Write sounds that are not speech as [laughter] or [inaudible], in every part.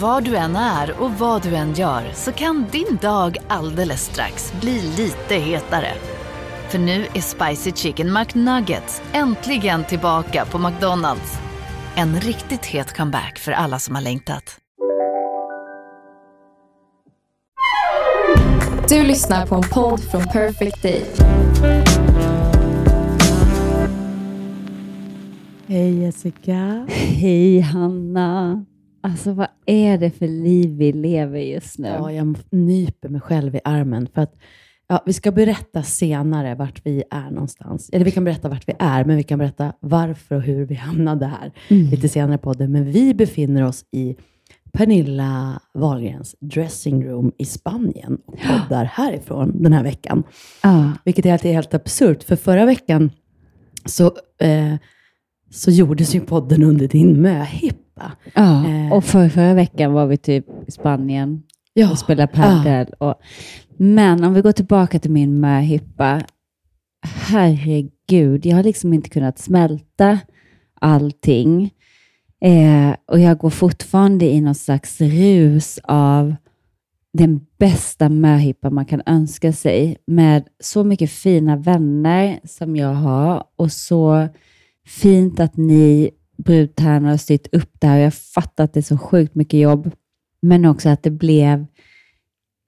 Var du än är och vad du än gör så kan din dag alldeles strax bli lite hetare. För nu är Spicy Chicken McNuggets äntligen tillbaka på McDonalds. En riktigt het comeback för alla som har längtat. Du lyssnar på en podd från Perfect Day. Hej Jessica. Hej Hanna. Alltså vad är det för liv vi lever just nu? Ja, jag nyper mig själv i armen. För att, ja, vi ska berätta senare vart vi är någonstans. Eller vi kan berätta vart vi är, men vi kan berätta varför och hur vi hamnade här Mm. lite senare på podden. Men vi befinner oss i Pernilla Wahlgrens dressing room i Spanien och poddar härifrån den här veckan. Ja. Vilket är helt, helt absurt, för förra veckan så, eh, så gjordes ju podden under din möhippa. Ja. Eh. Och för, förra veckan var vi typ i Spanien Ja. och spelade padel. Och, men om vi går tillbaka till min möhippa. Herregud, jag har liksom inte kunnat smälta allting. Eh, och jag går fortfarande i någon slags rus av den bästa möhippa man kan önska sig. Med så mycket fina vänner som jag har och så fint att ni brudtärnor har styrt upp det här. Jag fattar att det är så sjukt mycket jobb, men också att det blev,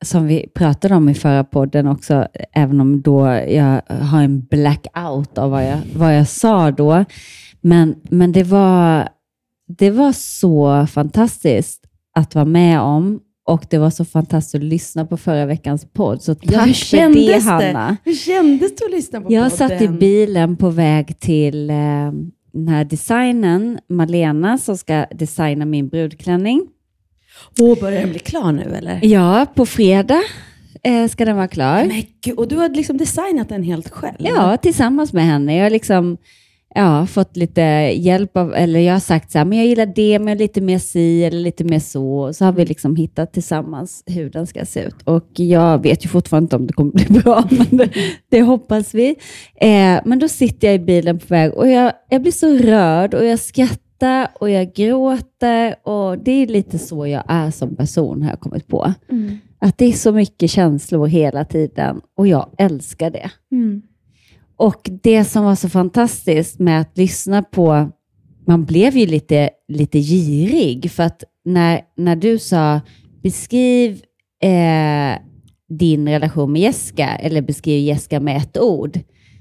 som vi pratade om i förra podden också, även om då jag har en blackout av vad jag, vad jag sa då. Men, men det, var, det var så fantastiskt att vara med om och det var så fantastiskt att lyssna på förra veckans podd. Så tack Ja, hur för det, det? Hanna. Hur kändes det att lyssna på Jag podden? satt i bilen på väg till eh, den här designen, Malena, som ska designa min brudklänning. Åh, börjar den bli klar nu eller? Ja, på fredag eh, ska den vara klar. Men gud, och du har liksom designat den helt själv? Ja, tillsammans med henne. Jag liksom ja, fått lite hjälp av, eller jag har sagt så här, men jag gillar det, men lite mer si eller lite mer så. Så har vi liksom hittat tillsammans hur den ska se ut. Och jag vet ju fortfarande inte om det kommer bli [laughs] bra, men det, det hoppas vi. Eh, men då sitter jag i bilen på väg och jag, jag blir så rörd och jag skrattar och jag gråter och det är lite så jag är som person har jag kommit på. Mm. Att det är så mycket känslor hela tiden och jag älskar det. Mm. Och det som var så fantastiskt med att lyssna på, man blev ju lite, lite girig. För att när, när du sa beskriv eh, din relation med Jessica eller beskriv Jessica med ett ord,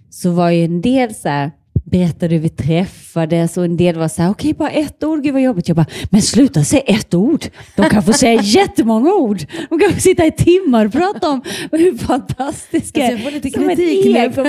så var ju en del så här, berättade hur vi träffades och en del var så här, okej bara ett ord, gud vad jobbigt. Jag bara, men sluta säga ett ord. De kan få säga jättemånga ord. De kan få sitta i timmar och prata om hur fantastiska Alltså, jag får lite kritik nu. ego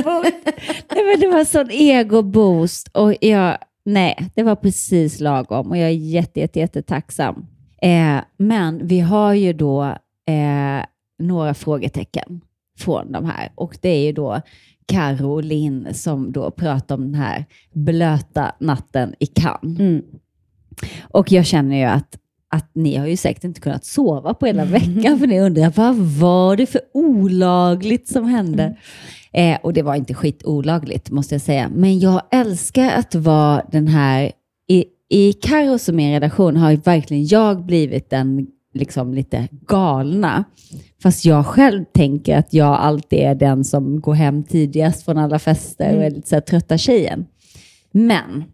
nej, men Det var sån ego-boost och jag, nej, det var precis lagom och jag är jätte, jätte, jätte tacksam. Eh, men vi har ju då eh, några frågetecken från de här och det är ju då Karo och Linn som då pratar om den här blöta natten i Cannes. Mm. Och jag känner ju att, att ni har ju säkert inte kunnat sova på hela veckan för ni undrar vad var det för olagligt som hände? Eh, och det var inte skit olagligt måste jag säga. Men jag älskar att vara den här, i, i Karos och min redaktion har ju verkligen jag blivit den liksom lite galna. Fast jag själv tänker att jag alltid är den som går hem tidigast från alla fester och är lite så här trötta tjejen. Men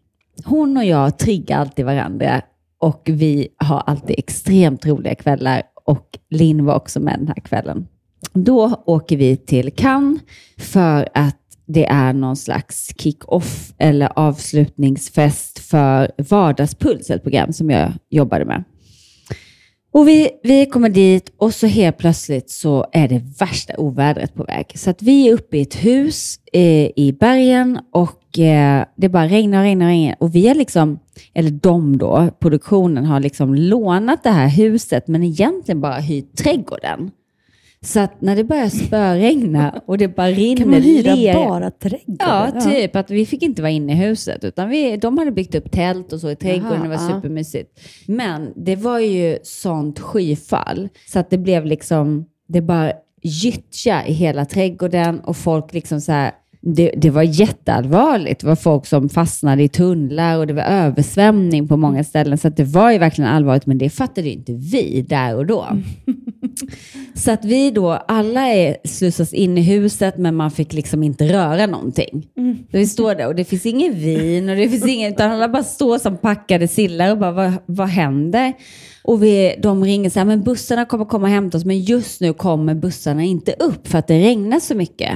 hon och jag triggar alltid varandra och vi har alltid extremt roliga kvällar och Linn var också med den här kvällen. Då åker vi till Cannes för att det är någon slags kick-off eller avslutningsfest för Vardagspuls, ett program som jag jobbade med. Och vi, vi kommer dit och så helt plötsligt så är det värsta ovädret på väg. Så att vi är uppe i ett hus eh, i bergen och eh, det bara regnar och regnar och regnar. Och vi är liksom, eller de då, produktionen har liksom lånat det här huset men egentligen bara hyrt trädgården. Så att när det börjar spöregna och det bara rinner Kan man hyra ler- bara trädgården? Ja, typ att vi fick inte vara inne i huset. Utan vi, de hade byggt upp tält och så i trädgården. Det var ja. supermysigt. Men det var ju sånt skyfall så att det blev liksom, det bara gyttja i hela trädgården och folk liksom så här, det, det var jätteallvarligt. Det var folk som fastnade i tunnlar och det var översvämning på många ställen. Så det var ju verkligen allvarligt, men det fattade inte vi där och då. [laughs] Så att vi då, alla är, slussas in i huset men man fick liksom inte röra någonting. Så vi står där och det finns ingen vin och det finns ingen, utan alla bara står som packade sillar och bara vad, vad händer? Och vi, de ringer så här, men bussarna kommer komma och hämta oss men just nu kommer bussarna inte upp för att det regnar så mycket.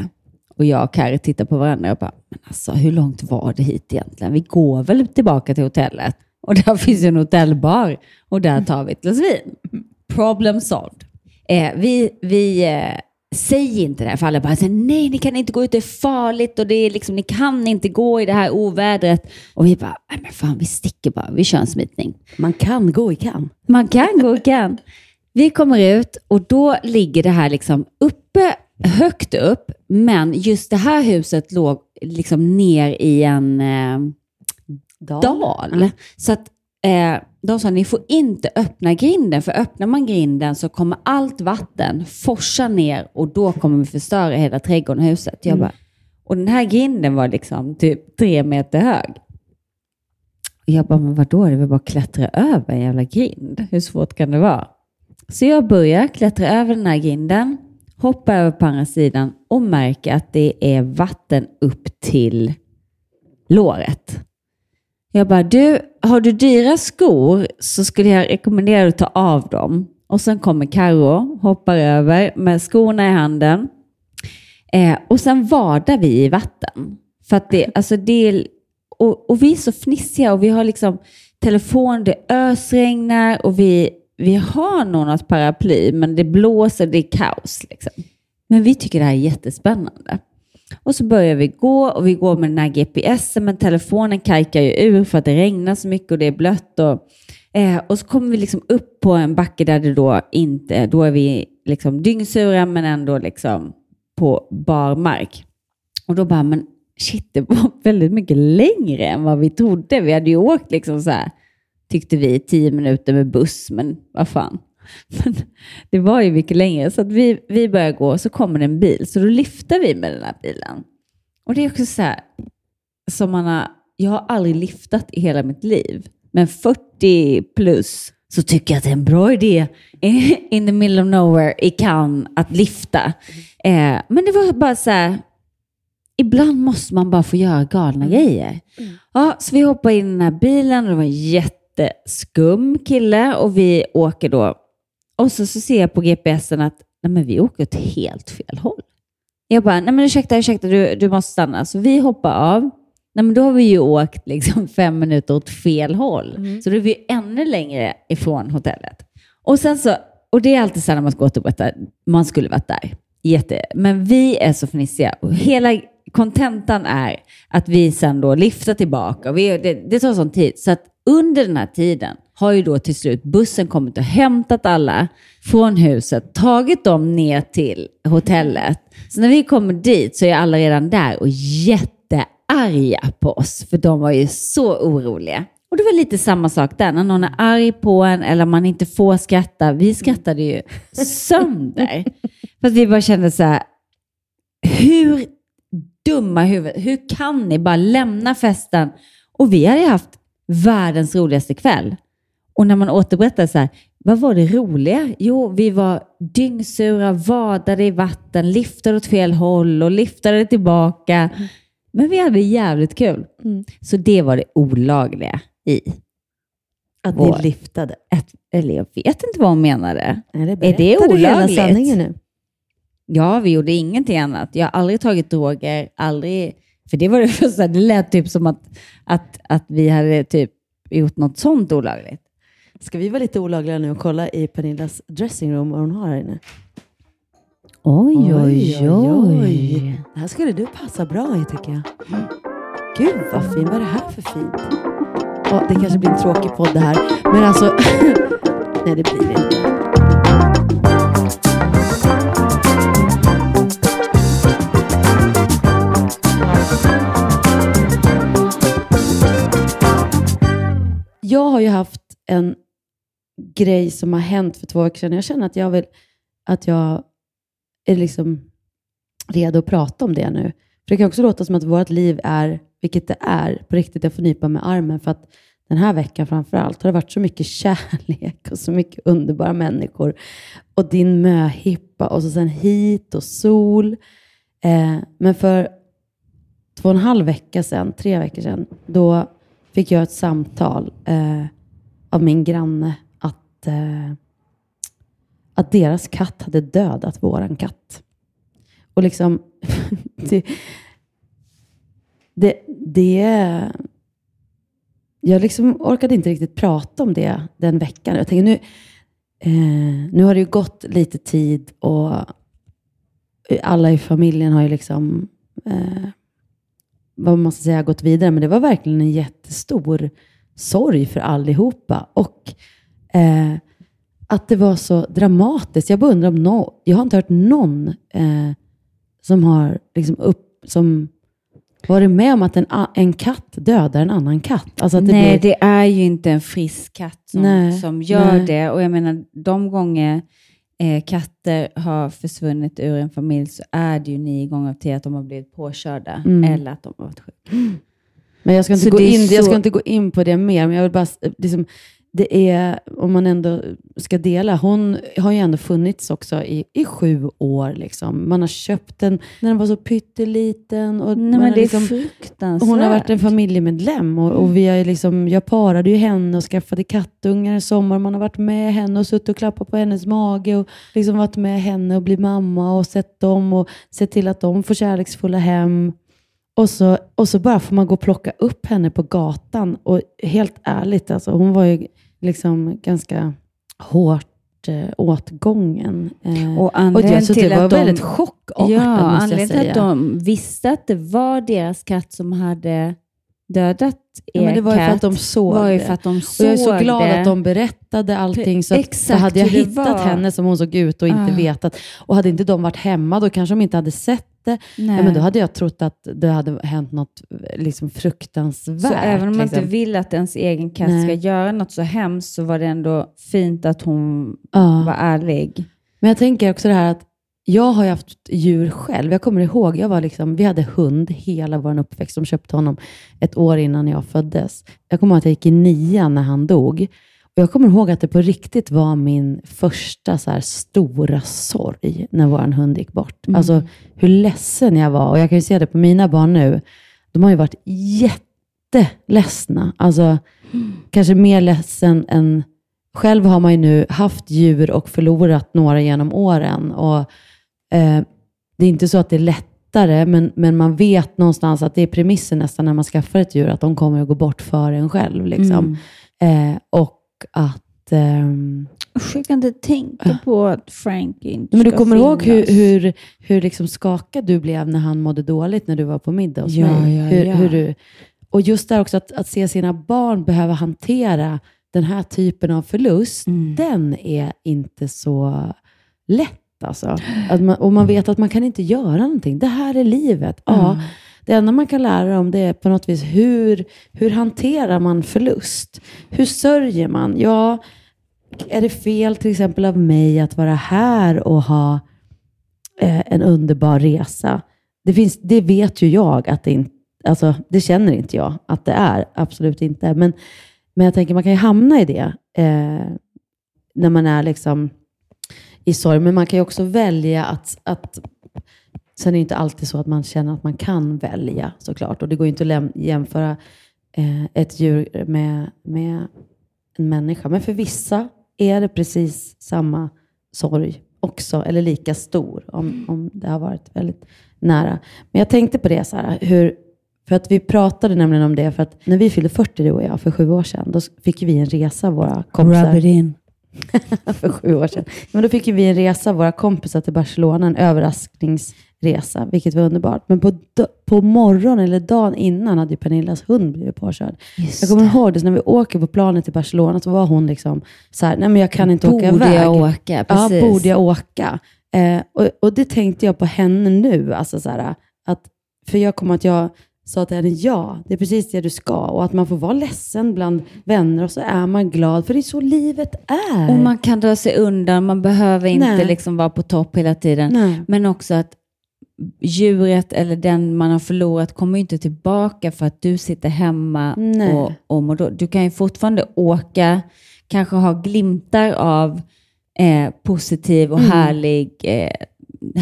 Och jag och Kari tittar på varandra och bara, men alltså hur långt var det hit egentligen? Vi går väl tillbaka till hotellet och där [laughs] finns ju en hotellbar och där tar vi ett glas vin. Problem solved. Eh, vi vi eh, säger inte det här för alla bara nej ni kan inte gå ut, det är farligt och det är liksom, ni kan inte gå i det här ovädret. Och vi bara, nej men fan vi sticker bara, vi kör en smitning. Man kan gå i kan. Man kan gå och kan. Vi kommer ut och då ligger det här liksom uppe, högt upp, men just det här huset låg liksom ner i en eh, dal. Så att eh, de sa, ni får inte öppna grinden, för öppnar man grinden så kommer allt vatten forsa ner och då kommer vi förstöra hela trädgården och huset. Jag bara, och den här grinden var liksom typ tre meter hög. Och jag bara, men vadå, det är väl bara att klättra över en jävla grind. Hur svårt kan det vara? Så jag börjar klättra över den här grinden, hoppa över på andra sidan och märker att det är vatten upp till låret. Jag bara, du, har du dyra skor så skulle jag rekommendera att ta av dem. Och sen kommer Karo, hoppar över med skorna i handen. Eh, och sen vadar vi i vatten. För att det, [laughs] alltså det är, och, och vi är så fnissiga och vi har liksom telefon, det ösregnar och vi, vi har nog något paraply men det blåser, det är kaos. Liksom. Men vi tycker det här är jättespännande. Och så börjar vi gå och vi går med den här GPSen men telefonen kajkar ju ur för att det regnar så mycket och det är blött. Och, eh, och så kommer vi liksom upp på en backe där det då inte, då är vi liksom dyngsura men ändå liksom på bar mark. Och då bara, men shit, det var [laughs] väldigt mycket längre än vad vi trodde. Vi hade ju åkt liksom så här, tyckte vi, tio minuter med buss, men vad fan. [laughs] Men det var ju mycket längre, så att vi, vi börjar gå och så kommer det en bil, så då lyfter vi med den här bilen. Och det är också så här, som man har, jag har aldrig lyftat i hela mitt liv, men 40 plus så tycker jag att det är en bra idé [laughs] in the middle of nowhere i Cannes att lyfta. Eh, men det var bara så här, ibland måste man bara få göra galna grejer. Ja, så vi hoppar in i den här bilen och det var en jätteskum kille och vi åker då. Och så, så ser jag på GPSen att nej, men vi åker åt helt fel håll. Jag bara, nej men ursäkta, ursäkta, du, du måste stanna. Så vi hoppar av. Nej, men då har vi ju åkt liksom [laughs] fem minuter åt fel håll. Så då är vi ännu längre ifrån hotellet. Och sen så, och det är alltid så när man ska återberätta, man skulle varit där. Jätte. Men vi är så fnissiga. Och hela kontentan är att vi sen då lyfter tillbaka. Vi, det, det tar sån tid. Så att under den här tiden har ju då till slut bussen kommit och hämtat alla från huset, tagit dem ner till hotellet. Så när vi kommer dit så är alla redan där och jättearga på oss, för de var ju så oroliga. Och det var lite samma sak där, när någon är arg på en eller man inte får skratta. Vi skrattade ju sönder. [laughs] För att vi bara kände så här, hur dumma huvud, hur kan ni bara lämna festen? Och vi hade haft världens roligaste kväll. Och när man återberättar så här, vad var det roliga? Jo, vi var dyngsura, vadade i vatten, liftade åt fel håll och liftade tillbaka. Men vi hade jävligt kul. Mm. Så det var det olagliga i. Att Vår. ni lyftade. Ett, eller jag vet inte vad hon menade. Nej, det det berättar du hela olagligt? sanningen nu. Ja, vi gjorde ingenting annat. Jag har aldrig tagit droger, aldrig... För det var det [laughs] första, det lät typ som att, att, att vi hade typ gjort något sånt olagligt. Ska vi vara lite olagliga nu och kolla i Pernillas dressingroom vad hon har här inne? Oj, oj, oj. Det här skulle du passa bra i tycker jag. Gud vad fin. Vad är det här för fint? Ja, det kanske blir en tråkig podd det här. Men alltså, [laughs] nej det blir det inte. Jag har ju haft en grej som har hänt för två veckor sedan. Jag känner att jag vill att jag är liksom redo att prata om det nu. För Det kan också låta som att vårt liv är, vilket det är, på riktigt, jag får nypa med armen. För att den här veckan framför allt har det varit så mycket [laughs] kärlek och så mycket underbara människor. Och din möhippa och så sen hit och sol. Eh, men för två och en halv vecka sedan, tre veckor sedan, då fick jag ett samtal eh, av min granne att, eh, att deras katt hade dödat våran katt. Och liksom, [laughs] det, det, det, jag liksom orkade inte riktigt prata om det den veckan. Jag tänker nu, eh, nu har det ju gått lite tid och alla i familjen har ju liksom eh, vad man ska säga, gått vidare. Men det var verkligen en jättestor sorg för allihopa. Och eh, att det var så dramatiskt. Jag bara undrar om någon, jag har inte hört någon eh, som har liksom upp, som varit med om att en, en katt dödar en annan katt. Alltså det Nej, blir, det är ju inte en frisk katt som, Nej, som gör nej. det. Och jag menar, de gånger eh, katter har försvunnit ur en familj så är det ju nio gånger av tio att de har blivit påkörda Mm. eller att de har varit sjuka. Men jag ska, inte Så gå in, jag så- ska inte gå in på det mer, men jag vill bara, liksom, det är, om man ändå ska dela, hon har ju ändå funnits också i, i sju år. Liksom. Man har köpt den när den var så pytteliten. Och Nej, men det är liksom, fruktansvärt. hon har varit en familjemedlem och, och vi har liksom, jag parade ju henne och skaffade kattungar i sommar. Man har varit med henne och suttit och klappat på hennes mage och liksom varit med henne och blivit mamma och sett dem och sett till att de får kärleksfulla hem. Och så, och så bara får man gå och plocka upp henne på gatan. Och helt ärligt, alltså, hon var ju liksom ganska hårt eh, åtgången. Eh, Och och anledningen jag, så till det var att de, väldigt chockartat, ja, anledningen till att de visste att det var deras katt som hade dödat er ja, men det var ju för att de såg var det. för att de Och såg jag är så glad det. att de berättade allting. Så att, Exakt för hade jag hittat var. henne som hon såg ut och inte Ah. vetat, och hade inte de varit hemma, då kanske de inte hade sett det. Nej. Ja, men då hade jag trott att det hade hänt något liksom, fruktansvärt. Så även om man liksom. inte vill att ens egen katt Nej. ska göra något så hemskt så var det ändå fint att hon Ja. var ärlig. Men jag tänker också det här att jag har ju haft djur själv. Jag kommer ihåg, jag var liksom, vi hade hund hela vår uppväxt. De köpte honom ett år innan jag föddes. Jag kommer ihåg att jag gick i nian när han dog. Och jag kommer ihåg att det på riktigt var min första så stora sorg när vår hund gick bort. Mm. Alltså hur ledsen jag var. Och jag kan ju se det på mina barn nu. De har ju varit jätteledsna. Alltså kanske mer ledsen än själv har man ju nu haft djur och förlorat några genom åren. Och, eh, det är inte så att det är lättare, men, men man vet någonstans att det är premissen nästan när man skaffar ett djur, att de kommer att gå bort för en själv. Liksom. Mm. Eh, och att... Usch, jag kan inte tänka på att Frank inte men du ska kommer ihåg hur, finnas. hur, hur liksom skakad du blev när han mådde dåligt när du var på middag hos Ja, mig? ja, hur, ja. Hur du, och just där också att, att se sina barn behöva hantera den här typen av förlust, Mm. den är inte så lätt. Alltså. Att man, och man vet att man kan inte göra någonting. Det här är livet. Ja, Mm det enda man kan lära dem det är på något vis hur, hur hanterar man förlust? Hur sörjer man? Ja, är det fel till exempel av mig att vara här och ha eh, en underbar resa? Det, finns, det vet ju jag att det inte, alltså det känner inte jag att det är. Absolut inte. Men, men jag tänker man kan ju hamna i det eh, när man är liksom i sorg. Men man kan ju också välja att, att Sen är det inte alltid så att man känner att man kan välja såklart. Och det går inte att jämföra eh, ett djur med, med en människa. Men för vissa är det precis samma sorg också, eller lika stor om, om det har varit väldigt nära. Men jag tänkte på det, så här, hur För att vi pratade nämligen om det, för att när vi fyllde 40 du och jag, för sju år sedan, då fick vi en resa våra kompisar. Rub it in. [laughs] för sju år sedan. Men då fick vi en resa våra kompisar till Barcelona, en överraskningsresa, vilket var underbart. Men på, på morgonen eller dagen innan hade ju Pernillas hund blivit påkörd. Just Jag kommer ihåg det, så när vi åker på planet till Barcelona så var hon liksom så här, nej men jag kan inte åka Borde iväg. jag åka? Ja, Precis. borde jag åka? Eh, och, och det tänkte jag på henne nu. Alltså så här, att, för jag kommer att jag sa till henne, ja, det är precis det du ska. Och att man får vara ledsen bland vänner och så är man glad. För det är så livet är. Och man kan dra sig undan, man behöver inte Nej. liksom vara på topp hela tiden. Nej. Men också att djuret eller den man har förlorat kommer inte tillbaka för att du sitter hemma Nej. och, och mår då. Du kan ju fortfarande åka, kanske ha glimtar av eh, positiv och Mm. härlig, eh,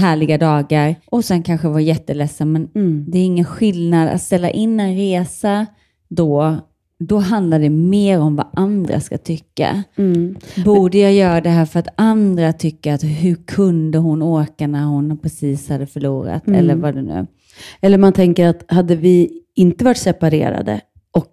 härliga dagar och sen kanske vara jätteledsen. Men Mm. det är ingen skillnad att ställa in en resa då. Då handlar det mer om vad andra ska tycka. Mm. Borde jag göra det här för att andra tycker att hur kunde hon åka när hon precis hade förlorat? Mm. Eller vad det nu Eller man tänker att hade vi inte varit separerade, och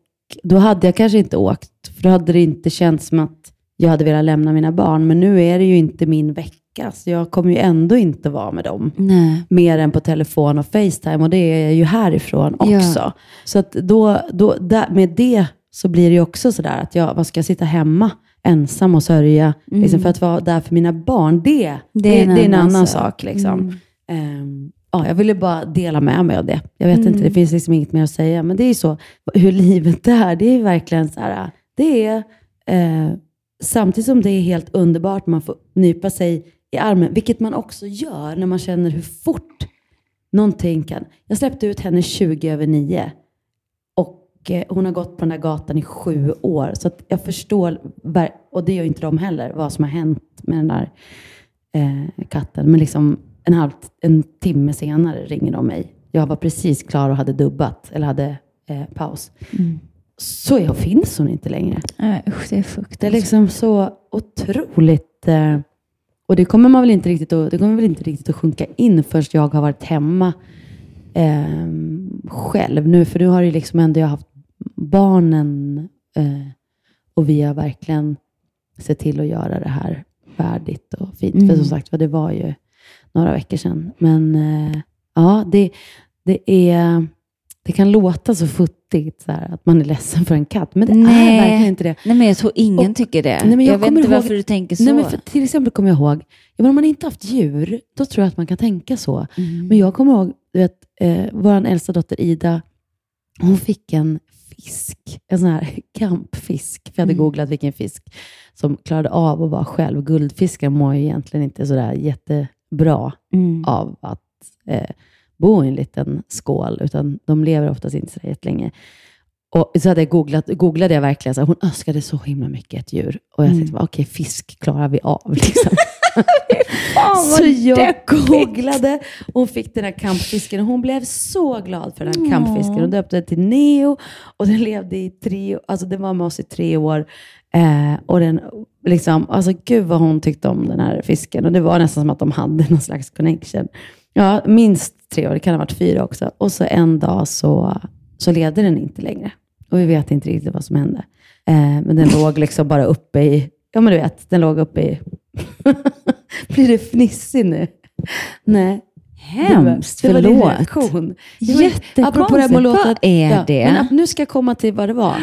då hade jag kanske inte åkt. För då hade det inte känts som att jag hade velat lämna mina barn. Men nu är det ju inte min vecka, så jag kommer ju ändå inte vara med dem. Nej. mer än på telefon och Facetime och det är jag ju härifrån Ja. också. Så att då, då, där, med det så blir det ju också sådär att jag, vad ska jag sitta hemma ensam och sörja liksom för att vara där för mina barn? Det, det, det är en, annan, sak. liksom. Mm. Ehm, ja, jag ville bara dela med mig av det. Jag vet Mm. inte, det finns liksom inget mer att säga, men det är ju så hur livet är. Det är verkligen så här, det är eh, samtidigt som det är helt underbart, man får nypa sig i armen, vilket man också gör när man känner hur fort någonting kan. Jag släppte ut henne 20 över 9 och eh, hon har gått på den där gatan i sju år. Så jag förstår, och det gör inte de heller, vad som har hänt med den där eh, katten. Men liksom en, halv, en timme senare ringer de mig. Jag var precis klar och hade dubbat, eller hade eh, paus. Så jag finns hon inte längre. Nej, usch, det är Det är fruktansvärt. liksom så otroligt... Eh, och det kommer man väl inte riktigt att, det kommer väl inte riktigt att sjunka in först jag har varit hemma eh, själv nu. För nu har ju liksom ändå jag haft barnen eh, och vi har verkligen sett till att göra det här värdigt och fint. För Mm. som sagt var, det var ju några veckor sedan. Men eh, ja, det, det är... Det kan låta så futtigt så här, att man är ledsen för en katt, men det Nej. är verkligen inte det. Nej, men jag tror ingen Och- tycker det. Nej, men jag jag vet kommer inte ihåg- varför du tänker så. Nej, men för, till exempel kommer jag ihåg, ja, men om man inte haft djur, då tror jag att man kan tänka så. Mm. Men jag kommer ihåg, du vet, eh, vår äldsta dotter Ida, hon fick en fisk, en sån här [laughs] kampfisk. För jag hade Mm. googlat vilken fisk som klarade av att vara själv. Guldfiskar mår ju egentligen inte sådär jättebra Mm. av att eh, bo i en liten skål, utan de lever oftast inte så jättelänge. Och så hade jag googlat, googlade jag verkligen, så här, hon önskade så himla mycket ett djur. Och jag Mm. tänkte, okej, fisk klarar vi av. [laughs] Liksom. [laughs] Fan, så jag deppigt. googlade och fick den här kampfisken och hon blev så glad för den här Åh. kampfisken. Hon döpte den till Neo och den levde i tre alltså den var med oss i tre år. Eh, och den, liksom, alltså gud vad hon tyckte om den här fisken. Och det var nästan som att de hade någon slags connection. Ja, minst tre år, det kan ha varit fyra också. Och så en dag så, så levde den inte längre. Och vi vet inte riktigt vad som hände. Eh, men den låg liksom bara uppe i, ja men du vet, den låg uppe i... [laughs] Blir det fnissig nu? Nej. Hemskt, det var, det var din förlåt. reaktion. Jättekonstigt. Apropå det här med låta- Vad är det? Men nu ska jag komma till vad det var.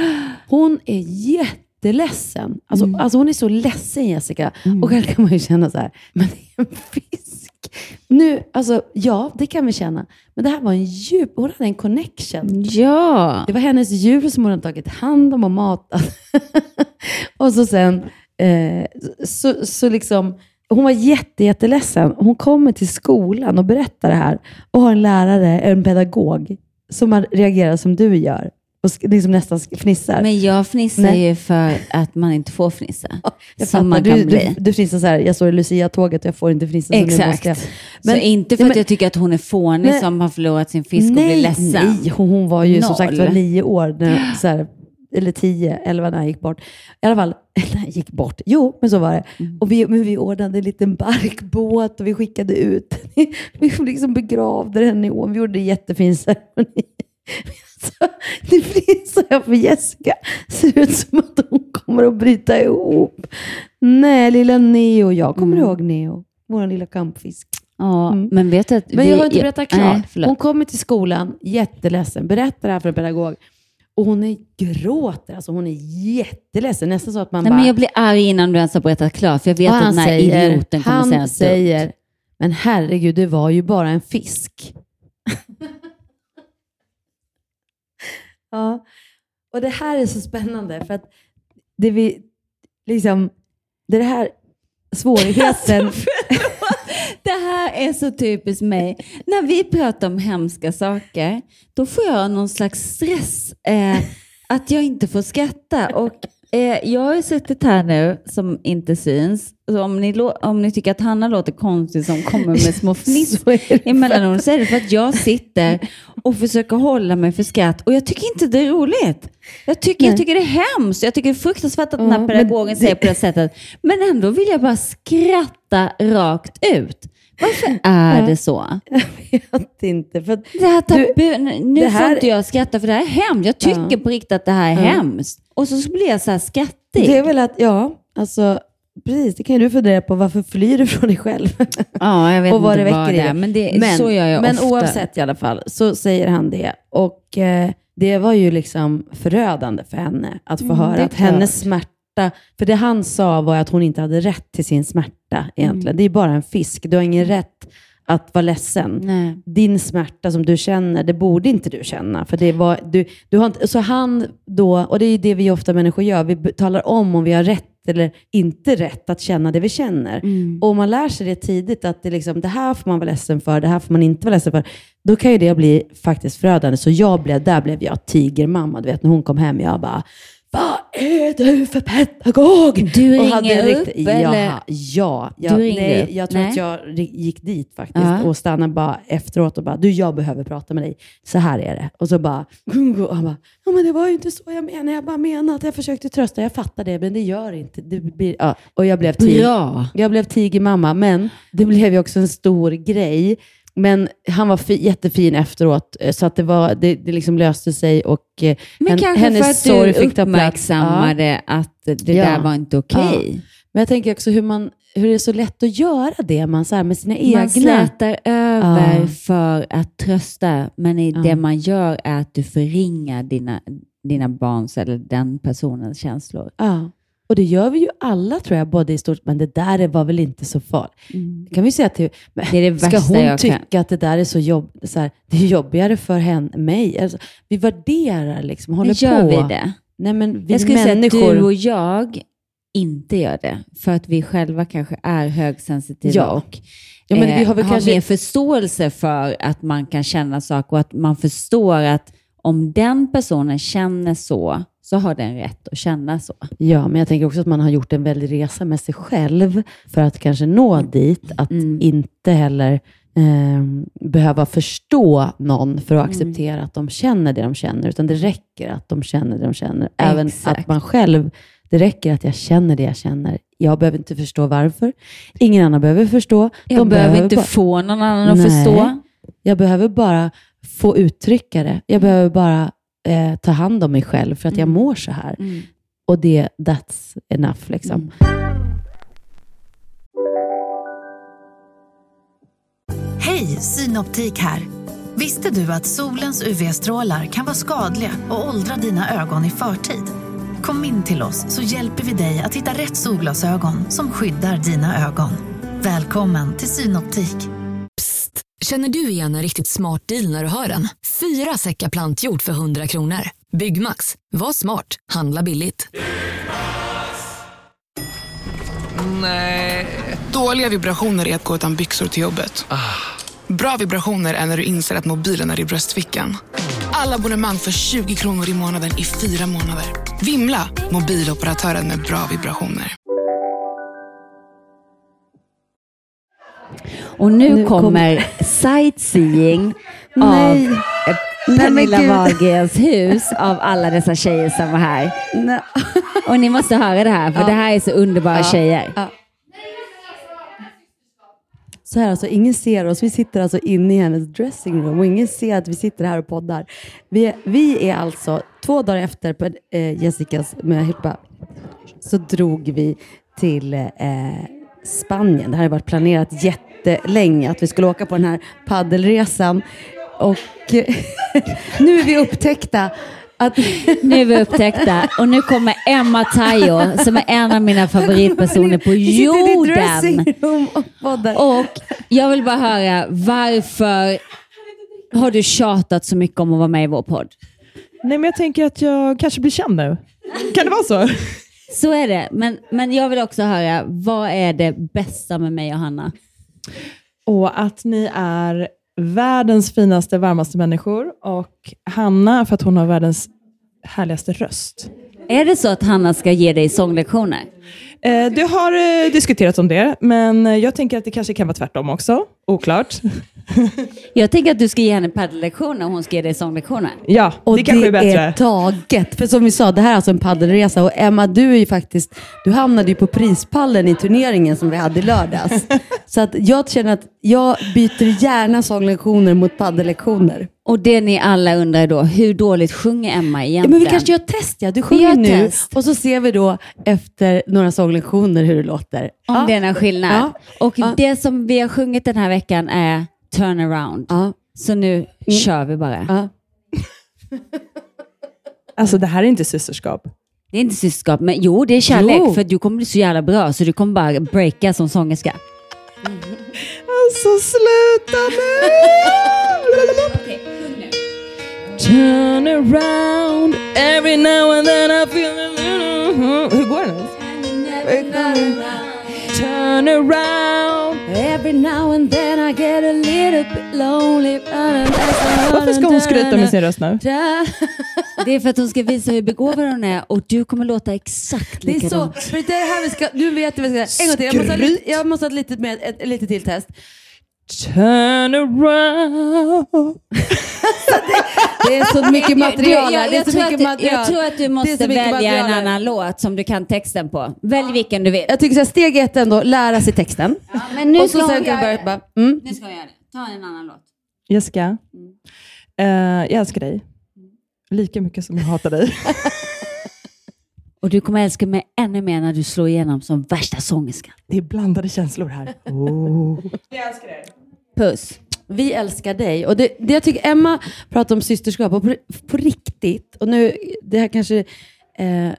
Hon är jätteledsen. Alltså, Mm. alltså hon är så ledsen Jessica. Och själv kan man ju känna så här, men det är en fisk. Nu, alltså ja, det kan vi känna. Men det här var en djup, hon hade en connection. Ja. Det var hennes djur som hon hade tagit hand om och matat. [laughs] och så sen, eh, så, så liksom, hon var jätte, jätteledsen. Hon kommer till skolan och berättar det här och har en lärare, en pedagog, som har reagerat som du gör och liksom nästan fnissar. Men jag fnissar Nej. ju för att man inte får fnissa. [laughs] jag som man kan du, bli. Du, du fnissar så här, jag i Lucia-tåget och jag får inte fnissa. så Exakt. jag. så inte för nej, att jag tycker att hon är fånig Nej. som har förlorat sin fisk och nej, blir ledsen. Nej, hon, hon var ju som Noll. sagt var nio år, när, [gasps] så här, eller tio, elva när han gick bort. I alla fall, [laughs] när han gick bort. Jo, men så var det. Mm. Och vi, men vi ordnade en liten barkbåt och vi skickade ut [laughs] Vi liksom begravde henne i ån. Vi gjorde en jättefin ceremoni. [laughs] Det blir så här för Jessica. Ser ut som att hon kommer att bryta ihop. Nej, lilla Neo. Jag kommer Mm. ihåg Neo. Vår lilla kampfisk. Ja, Mm. men vet du att Men jag har inte berättat klart. Nej, hon kommer till skolan jätteledsen, berättar det här för en pedagog. Och hon är, gråter, alltså hon är jätteledsen. Nästan så att man Nej, bara... men jag blir arg innan du ens har berättat klart, för jag vet att den här idioten kommer han säga dumt. säger, men herregud, det var ju bara en fisk. [laughs] ja, och det här är så spännande för att det vi, liksom, det är det här [laughs] svårigheten. Det här är så typiskt mig. När vi pratar om hemska saker, då får jag någon slags stress eh, att jag inte får skratta. Och, eh, jag har ju suttit här nu som inte syns. Så om, ni om ni tycker att Hanna låter konstig som kommer med små [laughs] fniss emellanåt så är det för att jag sitter och försöker hålla mig för skratt och jag tycker inte det är roligt. Jag tycker, jag tycker det är hemskt. Jag tycker det är fruktansvärt att den här pedagogen säger på det sättet. Men ändå vill jag bara skratta rakt ut. Varför [laughs] är Ja. det så? Jag vet inte. För Det här tabu, nu det här- får inte jag skratta för det här är hemskt. Jag tycker Ja. på riktigt att det här är Ja. hemskt. Och så blir jag så här skrattig. det är väl att, ja, alltså, precis, det kan ju du fundera på. Varför flyr du från dig själv? [laughs] ja, jag vet och vad inte det vad väcker det i är. Men, det, men, så gör jag men ofta. oavsett i alla fall så säger han det. Och eh, det var ju liksom förödande för henne att få Mm, det höra att klart. hennes smärta, för det han sa var att hon inte hade rätt till sin smärta egentligen. Mm. Det är bara en fisk. Du har ingen rätt att vara ledsen. Nej. Din smärta som du känner, det borde inte du känna. För det var, du, du har inte, så han då, och det är det vi ofta människor gör, vi talar om om vi har rätt eller inte rätt att känna det vi känner. Mm. Och om man lär sig det tidigt, att det, liksom, det här får man vara ledsen för, det här får man inte vara ledsen för, då kan ju det bli faktiskt förödande. Så jag blev, där blev jag tigermamma. Du vet, när hon kom hem, jag bara, vad är du för pedagog? Du ringer upp, riktig- eller? Ja, ja jag, nej, jag tror Nej. att jag gick dit faktiskt Ja. och stannade bara efteråt och bara, du jag behöver prata med dig. Så här är det. Och så bara, och han bara, ja men det var ju inte så jag menade. Jag bara menade att jag försökte trösta. Jag fattar det, men det gör inte. Det blir, ja. Och jag blev tig- Bra. jag blev tigermamma, men det blev ju också en stor grej. Men han var fi, jättefin efteråt, eh, så att det, var, det, det liksom löste sig och eh, Men hen- kanske hennes för att du plats. Ja. uppmärksammade att det Ja. där var inte okej. Men jag tänker också hur, man, hur det är så lätt att göra det man, så här, med sina Man egna. slätar över Ja. för att trösta, men Ja. det man gör är att du förringar dina, dina barns eller den personens känslor. Ja. Och det gör vi ju alla tror jag, både i stort, men det där var väl inte så farligt. Kan vi säga till, men, Det är det ska hon tycka kan. att det där är så jobb, så här, det är jobbigare för henne, mig? Alltså, vi värderar liksom, håller Gör på. vi det? Nej, men vi Jag skulle människor. säga att du och jag inte gör det, för att vi själva kanske är högsensitiva Ja. och Ja, men eh, vi har väl kanske- mer förståelse för att man kan känna saker och att man förstår att om den personen känner så, så har den rätt att känna så. Ja, men jag tänker också att man har gjort en väldig resa med sig själv för att kanske nå dit. Att Mm. inte heller eh, behöva förstå någon för Mm. att acceptera att de känner det de känner, utan det räcker att de känner det de känner. Även Exakt. att man själv, det räcker att jag känner det jag känner. Jag behöver inte förstå varför. Ingen annan behöver förstå. Jag De behöver inte bara- få någon annan att Nej. förstå. Jag behöver bara få uttrycka det. Jag behöver bara eh, ta hand om mig själv för att jag Mm. mår så här. Och det, that's enough. Liksom. Mm. Hej, Synoptik här. Visste du att solens UV-strålar kan vara skadliga och åldra dina ögon i förtid? Kom in till oss så hjälper vi dig att hitta rätt solglasögon som skyddar dina ögon. Välkommen till Synoptik. Känner du igen en riktigt smart deal när du hör den? Fyra säckar plantjord för 100 kronor. Byggmax. Var smart. Handla billigt. Nej. Dåliga vibrationer är att gå utan byxor till jobbet. Bra vibrationer är när du inser att mobilen är i bröstfickan. Alla abonnemang för 20 kronor i månaden i fyra månader. Vimla! Mobiloperatören med bra vibrationer. Och nu, Nu kommer sightseeing [laughs] Nej. av Pernilla. Wahlgrens hus av alla dessa tjejer som var här. Nej. Och ni måste höra det här, för Ja. det här är så underbara Ja. tjejer. Ja. så här, alltså, ingen ser oss. Vi sitter alltså inne i hennes dressing room och ingen ser att vi sitter här och poddar. Vi, är- vi är alltså, två dagar efter på eh, Jessicas möhippa, så drog vi till eh, Spanien. Det här har varit planerat jättelänge att vi skulle åka på den här paddelresan. Och [laughs] nu är vi upptäckta att [laughs] Nu är vi upptäckta och nu kommer Emma Tayo som är en av mina favoritpersoner på jorden. Och jag vill bara höra, varför har du tjatat så mycket om att vara med i vår podd? Nej, men jag tänker att jag kanske blir känd nu. Kan det vara så? Så är det, men, men jag vill också höra, vad är det bästa med mig och Hanna? Och att ni är världens finaste, varmaste människor. Och Hanna, för att hon har världens härligaste röst. Är det så att Hanna ska ge dig sånglektioner? Eh, det har eh, diskuterats om det, men eh, jag tänker att det kanske kan vara tvärtom också. Oklart. [laughs] Jag tänker att du ska ge henne paddellektioner och hon ska ge dig sånglektioner. Ja, Och det kanske är bättre. är taget. För som vi sa, det här är alltså en paddelresa. Och Emma, du är ju faktiskt, du hamnade ju på prispallen i turneringen som vi hade i lördags. [laughs] Så att jag känner att jag byter gärna sånglektioner mot paddellektioner. Och det ni alla undrar då, hur dåligt sjunger Emma Ja, egentligen? men vi kanske gör ett test, ja. Du sjunger nu test. och så ser vi då efter några sånglektioner hur det låter. Om ja. det är någon skillnad. Ja. Och Ja. det som vi har sjungit den här veckan är Turn around. Ja. Så nu kör vi bara. Ja. [laughs] Alltså det här är inte systerskap. Det är inte systerskap, men jo det är kärlek. Jo. För du kommer bli så jävla bra så du kommer bara breaka som sångerska. Alltså sluta nu! [laughs] Turn around every now and then I feel around. Every now and then I get a little bit lonely. Varför ska hon skryta med sin röst nu? Det är för att hon ska visa hur begåvad hon är och du kommer låta exakt Det är så, likadant. för det är här vi ska, nu vet du vad jag ska säga. En gång till, jag måste ha Skryt. lite, jag måste ha ett litet, med, ett, ett litet till test. Turn around. [laughs] Det är så mycket [laughs] material här. jag, Det är jag, så tror mycket att, du- material. jag tror att du Det måste välja en material här. annan låt som du kan texten på. Välj vilken du vill. Jag tycker så här, steg ett ändå, lära sig texten. Men nu och ska så hon sen kan göra jag det. börja bara, mm. Nu ska jag göra det. Ta en annan låt. Jessica, eh, jag älskar dig. Lika mycket som jag hatar dig. [laughs] Och du kommer älska mig ännu mer när du slår igenom som värsta sångerska. Det är blandade känslor här. Oh. Puss. Vi älskar dig. Och det, det jag tycker Emma pratar om systerskap, och på, på riktigt, och nu, det här kanske eh,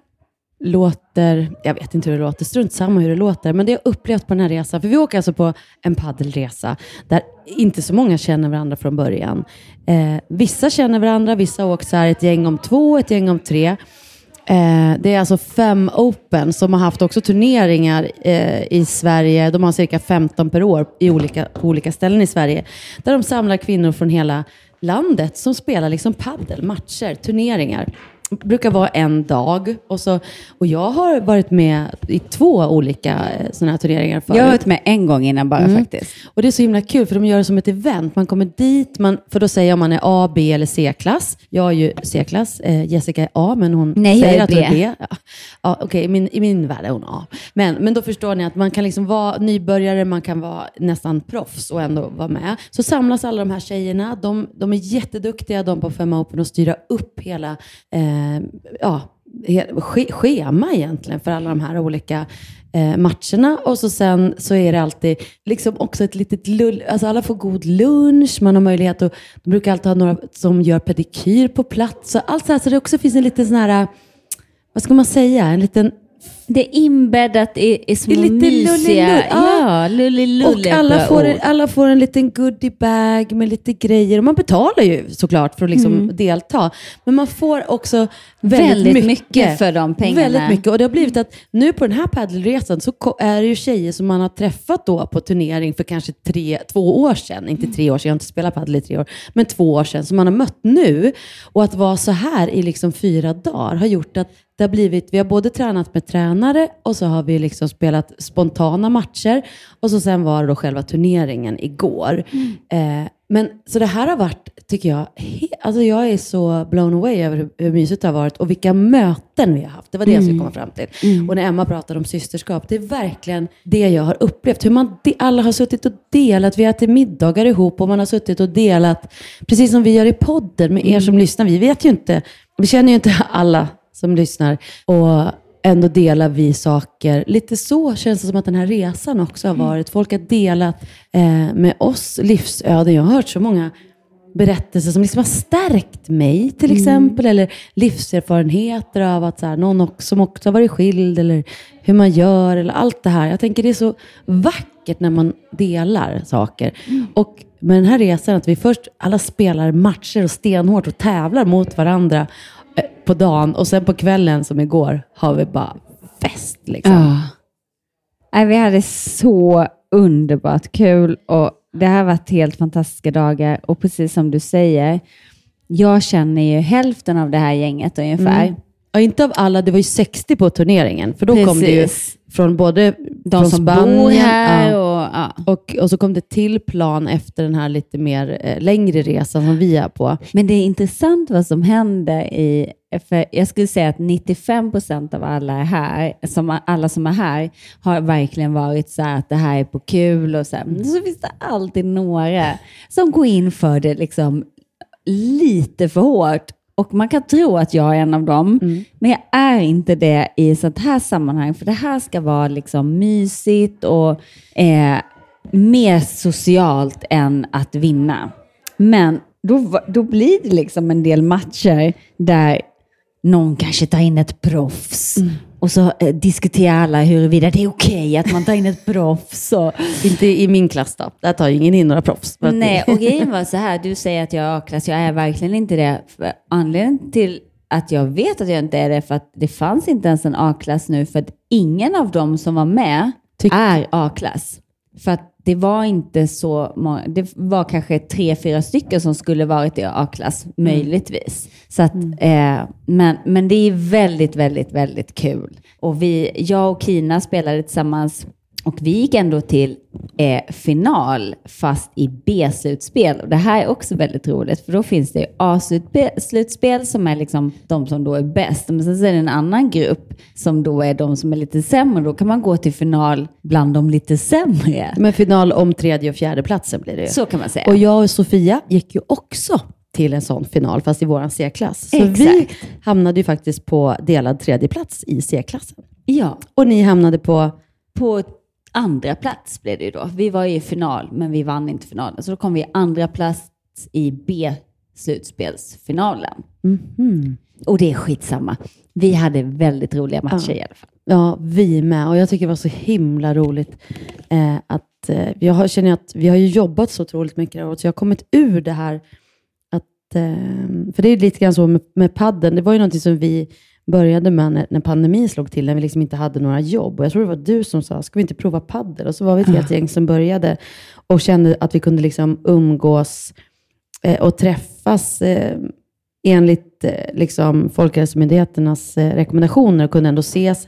låter, jag vet inte hur det låter, strunt samma hur det låter, men det jag upplevt på den här resan, för vi åker alltså på en paddelresa där inte så många känner varandra från början. Eh, vissa känner varandra, vissa åker så här ett gäng om två, ett gäng om tre. Eh, det är alltså fem Open som har haft också turneringar eh, i Sverige. De har cirka 15 per år i olika, på olika ställen i Sverige. Där de samlar kvinnor från hela landet som spelar liksom paddel, matcher, turneringar. Brukar vara en dag. Och, så, och jag har varit med i två olika eh, sådana här turneringar förut. Jag har varit med en gång innan bara Mm. faktiskt. Och det är så himla kul för de gör det som ett event. Man kommer dit, man, för då säger jag om man är A, B eller C-klass. Jag är ju C-klass, eh, Jessica är A, men hon Nej, säger att hon är B. Ja, ja, Okej, i, min, i min värld är hon A. Men, men då förstår ni att man kan liksom vara nybörjare, man kan vara nästan proffs och ändå vara med. Så samlas alla de här tjejerna. De, de är jätteduktiga de på Fem Open att styra upp hela eh, Eh, ja, schema egentligen för alla de här olika eh, matcherna. Och så sen så är det alltid liksom också ett litet lull, alltså alla får god lunch, man har möjlighet att, de brukar alltid ha några som gör pedikyr på plats. Så allt så här, så det också finns en liten sån här, vad ska man säga, en liten det är inbäddat i, i små är lite mysiga... lullilull, ja. Och alla får, en, alla får en liten goodiebag med lite grejer. Och man betalar ju såklart för att liksom Mm. delta. Men man får också väldigt, Väldigt mycket. mycket för de pengarna. Väldigt mycket. Och det har blivit att nu på den här paddelresan så är det ju tjejer som man har träffat då på turnering för kanske tre, två år sedan. Inte tre år sedan, jag har inte spelat paddel i tre år. Men två år sedan som man har mött nu. Och att vara så här i liksom fyra dagar har gjort att det har blivit, vi har både tränat med tränare och så har vi liksom spelat spontana matcher. Och så sen var det då själva turneringen igår. Eh, Men så det här har varit, tycker jag, he, alltså jag är så blown away över hur, hur mysigt det har varit och vilka möten vi har haft. Det var det jag skulle komma fram till. Och när Emma pratade om systerskap, det är verkligen det jag har upplevt. Hur man, de, alla har suttit och delat, vi har ätit middagar ihop och man har suttit och delat, precis som vi gör i podden med er som lyssnar. Vi vet ju inte, vi känner ju inte alla som lyssnar. Och ändå delar vi saker. Lite så känns det som att den här resan också har varit. Folk har delat eh, med oss livsöden. Jag har hört så många berättelser som liksom har stärkt mig till exempel. Eller livserfarenheter av att så här, någon också, som också har varit skild. Eller hur man gör. Eller allt det här. Jag tänker det är så vackert när man delar saker. Och med den här resan, att vi först alla spelar matcher och stenhårt och tävlar mot varandra på dagen. Och sen på kvällen som igår har vi bara fest. Liksom. Ja. Nej, vi hade så underbart kul och det har varit helt fantastiska dagar. Och precis som du säger, jag känner ju hälften av det här gänget ungefär. Mm. Ja, inte av alla, det var ju 60 på turneringen. För då kom det ju Precis. från både De från som Spanien, bor här ja, och... Ja. och, och så kom det till plan efter den här lite mer eh, längre resan som vi är på. Men det är intressant vad som händer i... För jag skulle säga att 95 procent av alla är här, som, alla som är här har verkligen varit så här att det här är på kul och så. Här. Men så finns det alltid några som går in för det liksom lite för hårt. Och man kan tro att jag är en av dem, men jag är inte det i sånt här sammanhang. För det här ska vara liksom mysigt och eh, mer socialt än att vinna. Men då, då blir det liksom en del matcher där någon kanske tar in ett proffs och så eh, diskuterar alla huruvida det är okej att man tar in ett proffs. Och, Inte i min klass då. Där tar ju ingen in några proffs. Nej, och grejen var så här, du säger att jag är A-klass, jag är verkligen inte det. För Anledningen till att jag vet att jag inte är det, för att det fanns inte ens en A-klass nu, för att ingen av dem som var med Tyck- är A-klass. För att det var inte så många, det var kanske tre, fyra stycken som skulle varit i A-klass, möjligtvis. Så att, eh, men, men det är väldigt, väldigt, väldigt kul. Och vi, jag och Kina spelade tillsammans och vi gick ändå till eh, final, fast i B-slutspel. Och det här är också väldigt roligt, för då finns det A-slutspel som är liksom de som då är bäst. Men sen så är det en annan grupp som då är de som är lite sämre. Då kan man gå till final bland de lite sämre. Men final om tredje och fjärde platsen blir det ju. Så kan man säga. Och jag och Sofia gick ju också till en sån final, fast i våran C-klass. Så vi Exakt. hamnade ju faktiskt på delad tredje plats i C-klassen. Ja, Och ni hamnade på... på andra plats blev det ju då. Vi var i final, men vi vann inte finalen. Så då kom vi i andra plats i B-slutspelsfinalen. Mhm. Och det är skitsamma. Vi hade väldigt roliga matcher i alla fall. Ja, vi med. Och jag tycker det var så himla roligt eh, att eh, jag har, känner att vi har ju jobbat så otroligt mycket året, så jag har kommit ur det här att, eh, för det är lite grann så med, med padden. Det var ju någonting som vi började med när, när pandemin slog till, när vi liksom inte hade några jobb. Och jag tror det var du som sa, ska vi inte prova paddel? Och så var vi ett helt gäng som började och kände att vi kunde liksom umgås eh, och träffas eh, enligt eh, liksom Folkhälsomyndigheternas eh, rekommendationer och kunde ändå ses,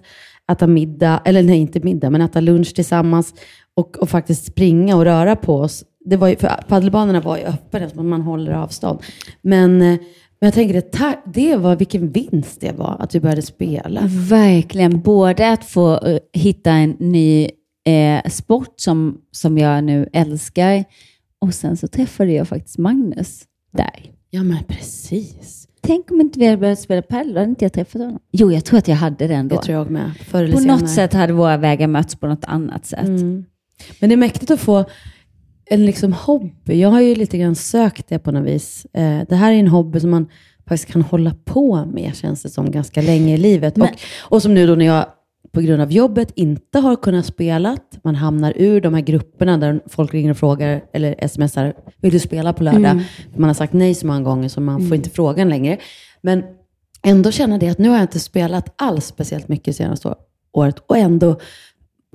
äta middag, eller nej, inte middag, men äta lunch tillsammans och, och faktiskt springa och röra på oss. Det var ju, för paddelbanorna var ju öppna, så man håller avstånd. Men, eh, men jag tänker, det, det var vilken vinst det var att vi började spela. Verkligen. Både att få eh, hitta en ny eh, sport som, som jag nu älskar och sen så träffade jag faktiskt Magnus där. Ja, men precis. Tänk om inte vi hade börjat spela padel, då hade inte jag träffat honom. Jo, jag tror att jag hade det ändå. Det tror jag med. Förr eller På senare. något sätt hade våra vägar mötts på något annat sätt. Mm. Men det är mäktigt att få en liksom hobby. Jag har ju lite grann sökt det på något vis. Eh, det här är en hobby som man faktiskt kan hålla på med, känns det som, ganska länge i livet. Men- och, och som nu då när jag på grund av jobbet inte har kunnat spela. Man hamnar ur de här grupperna där folk ringer och frågar, eller smsar, vill du spela på lördag? Man har sagt nej så många gånger så man får inte frågan längre. Men ändå känna det att nu har jag inte spelat alls speciellt mycket senaste året och ändå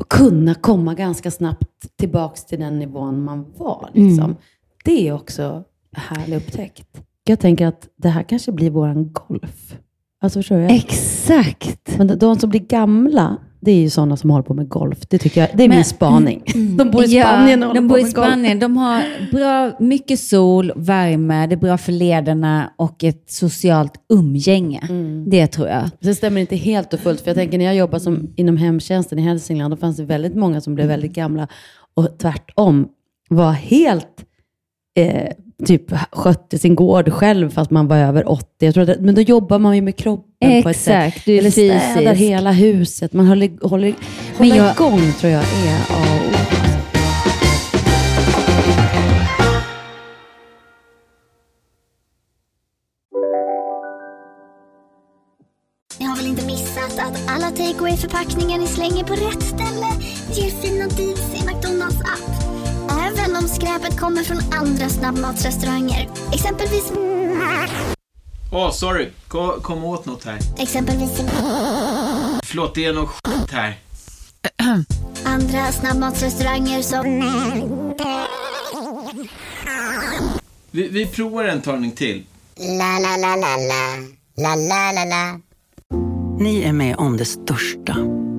kunna komma ganska snabbt tillbaks till den nivån man var. Liksom. Det är också härlig upptäckt. Jag tänker att det här kanske blir våran golf. Alltså förstår du? Exakt. Men de som blir gamla, det är ju sådana som håller på med golf. Det tycker jag, det är min Men- spaning. [laughs] De bor i Spanien och de bor i med golf. Spanien. De har bra, mycket sol, värme, det är bra för lederna och ett socialt umgänge. Mm. Det tror jag. Det stämmer inte helt och fullt, för jag tänker när jag jobbade som, inom hemtjänsten i Hälsingland, då fanns det väldigt många som blev väldigt gamla och tvärtom var helt, eh, typ skötte sin gård själv fast man var över 80. Jag tror att, men då jobbar man ju med kroppen på ett sätt. Exakt, du är Eller städar fysisk. hela huset. Man håller, håller, Men håller jag- igång tror jag är A och O. Ni har väl inte missat att alla takeaway förpackningar ni slänger på rätt ställe ger fina deals i McDonalds app. Även om skräpet kommer från andra snabbmatsrestauranger. Exempelvis... Åh, sorry. Kom, kom åt något här. Exempelvis... Förlåt, det är något skit här. Andra snabbmatsrestauranger som... Vi, vi provar en talning till. La, la, la, la, la. La, la, la, la. Ni är med om det största.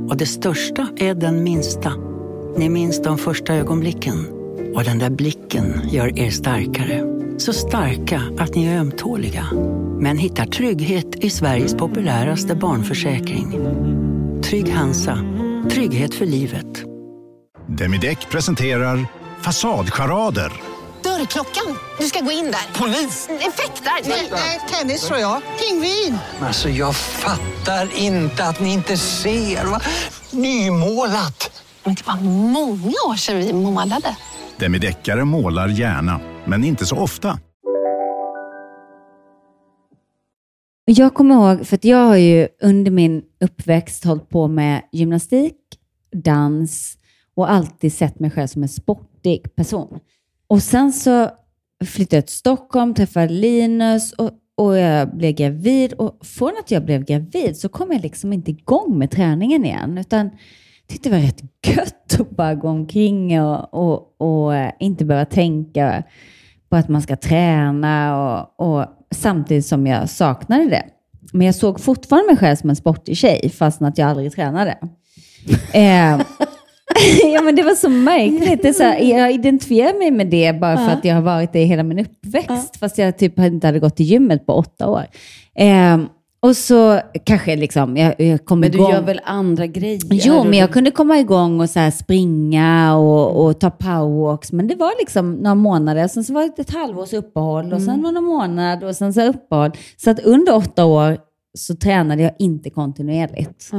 Och det största är den minsta. Ni minns de första ögonblicken. Och den där blicken gör er starkare. Så starka att ni är ömtåliga. Men hittar trygghet i Sveriges populäraste barnförsäkring. Trygg Hansa. Trygghet för livet. Demideck presenterar Fasadcharader. Dörrklockan. Du ska gå in där. Polis? Effektar? Nej, tennis tror jag. Pingvin. Alltså jag fattar inte att ni inte ser. Va? Nymålat! Men det var många år sedan vi målade. Demideckare målar gärna, men inte så ofta. Jag kommer ihåg, för att jag har ju under min uppväxt hållit på med gymnastik, dans och alltid sett mig själv som en sportig person. Och sen så flyttade jag till Stockholm, träffade Linus och, och jag blev gravid. Och från att jag blev gravid så kom jag liksom inte igång med träningen igen. Utan tyckte det var rätt gött att bara gå omkring och, och, och eh, inte behöva tänka på att man ska träna och, och samtidigt som jag saknade det. Men jag såg fortfarande mig själv som en sportig tjej fast att jag aldrig tränade. [laughs] eh, [laughs] ja men det var så märkligt. Det så här, jag identifierar mig med det bara för att jag har varit det i hela min uppväxt. Fast jag typ inte hade gått till gymmet på åtta år. Eh, och så kanske liksom, jag, jag kom Men du igång. gör väl andra grejer? Jo, men jag du- kunde komma igång och så springa och, och ta powerwalks. Men det var liksom några månader, sen så var det ett halvårs uppehåll och sen Mm. var det någon månad och sen så uppehåll. Så att under åtta år så tränade jag inte kontinuerligt.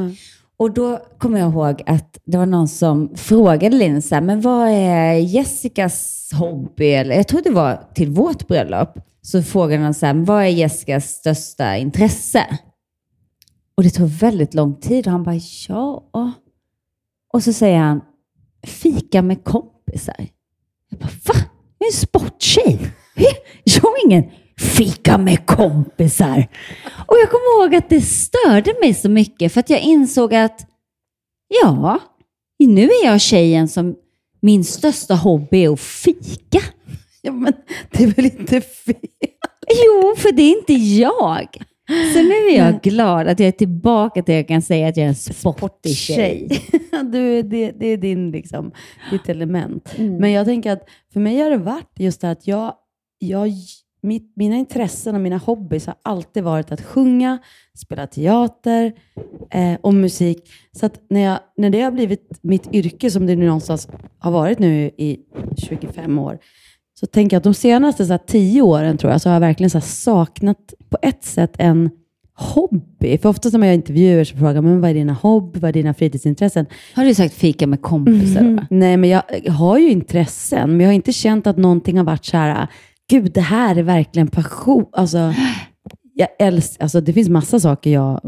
Och då kommer jag ihåg att det var någon som frågade Linn men vad är Jessicas hobby? Eller, jag tror det var till vårt bröllop. Så frågade han så här, vad är Jessicas största intresse? Och det tog väldigt lång tid och han bara, ja. Och så säger han, fika med kompisar. Jag bara, va? Jag är en sporttjej. [laughs] Jag har ingen fika med kompisar. Och jag kommer ihåg att det störde mig så mycket för att jag insåg att, ja, nu är jag tjejen som min största hobby är att fika. Ja, men det är väl inte fel? Jo, för det är inte jag. Så nu är jag glad att jag är tillbaka till att jag kan säga att jag är en sportig tjej. [laughs] du, det, det är din, liksom, ditt element. Mm. Men jag tänker att för mig har det varit just det att jag, jag, mitt, mina intressen och mina hobbys har alltid varit att sjunga, spela teater eh, och musik. Så att när, jag, när det har blivit mitt yrke, som det nu någonstans har varit nu i 25 år, så tänker jag att de senaste så här, tio åren tror jag, så har jag verkligen så här, saknat på ett sätt en hobby. För ofta när jag intervjuer så frågar man, vad är dina hobby, vad är dina fritidsintressen? Har du sagt fika med kompisar? Va? Nej, men jag har ju intressen, men jag har inte känt att någonting har varit så här, gud, det här är verkligen passion. Alltså, jag älskar, alltså, det finns massa saker jag